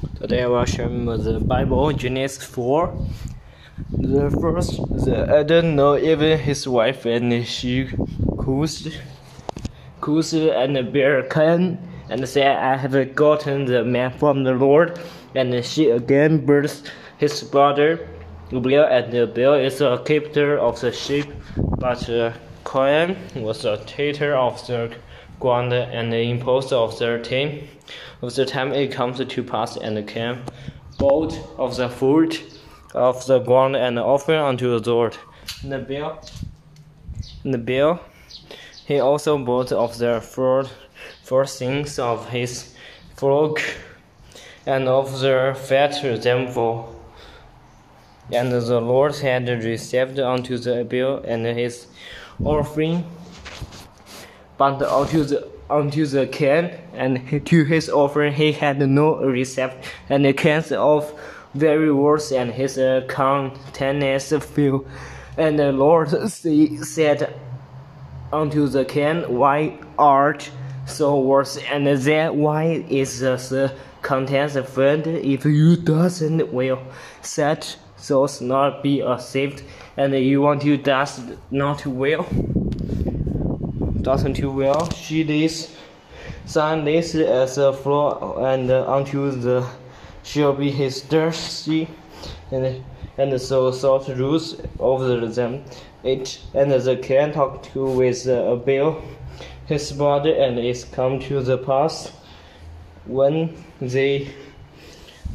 Today I will share the Bible Genesis 4. The first, the Adam know even his wife and she cursed, cursed and bear Cain and said, I have gotten the man from the Lord. And she again birthed his brother Abel, and Abel is a keeper of the sheep, but Cain was a tater of the ground and the imposter of the time. Of the time it comes to pass, and Cain bought of the fruit of the ground and offer unto the Lord. And the bill, the bill, he also bought of the fruit first things of his flock, and of the fat for and the Lord had received unto the bill and his offering, but unto the unto the Cain and to his offering he had no receipt, and the Cain's of very worse and his uh, countenance few. And the Lord said unto the Cain, Why art so worse? And then why is the contents found if you doesn't will set those not be saved and you want to does not will? Doesn't you well. She this son this as a floor and until the she'll be his thirsty and and so thought rules over them. It and the Cain talk to with uh, Abel, his brother, and it come to the pass when they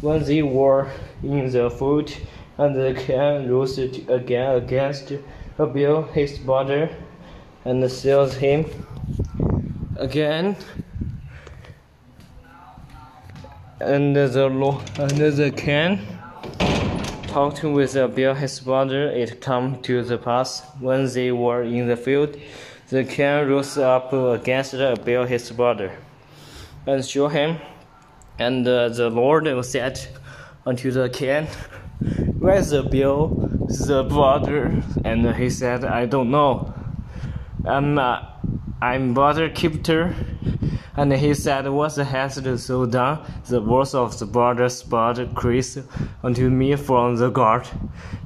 when they were in the food, and the Cain rose again against Abel, his brother, and sealed him again and the law and the Cain talked with Abel his brother. It come to the pass when they were in the field, the Cain rose up against Abel his brother, and slew him. And uh, the Lord said unto the Cain Where is Abel, the brother? And he said, I don't know. I'm uh, I'm brother keeper and he said, What has so done? The words of the brother spot Chris unto me from the God.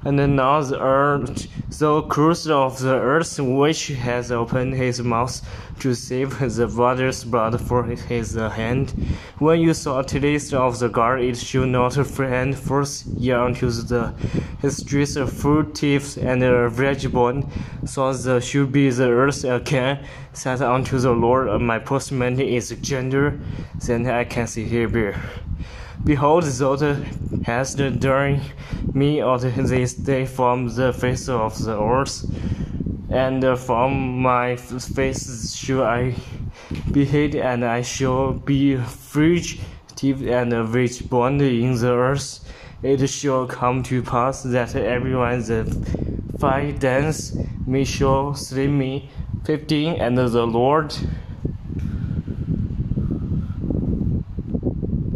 And now the earth, so cursed of the earth, which has opened his mouth to save the brother's blood for his hand. When you saw a taste of the God, it should not friend first year unto the histories of fruit thieves and a bone. so the should be the earth again said unto the Lord, uh, My postman is gender, then I can see here. Behold, thou hast done me out this day from the face of the earth, and from my face shall I be hid, and I shall be fugitive and rich born in the earth. It shall come to pass that everyone that fight dance me shall slay me. 15 And the Lord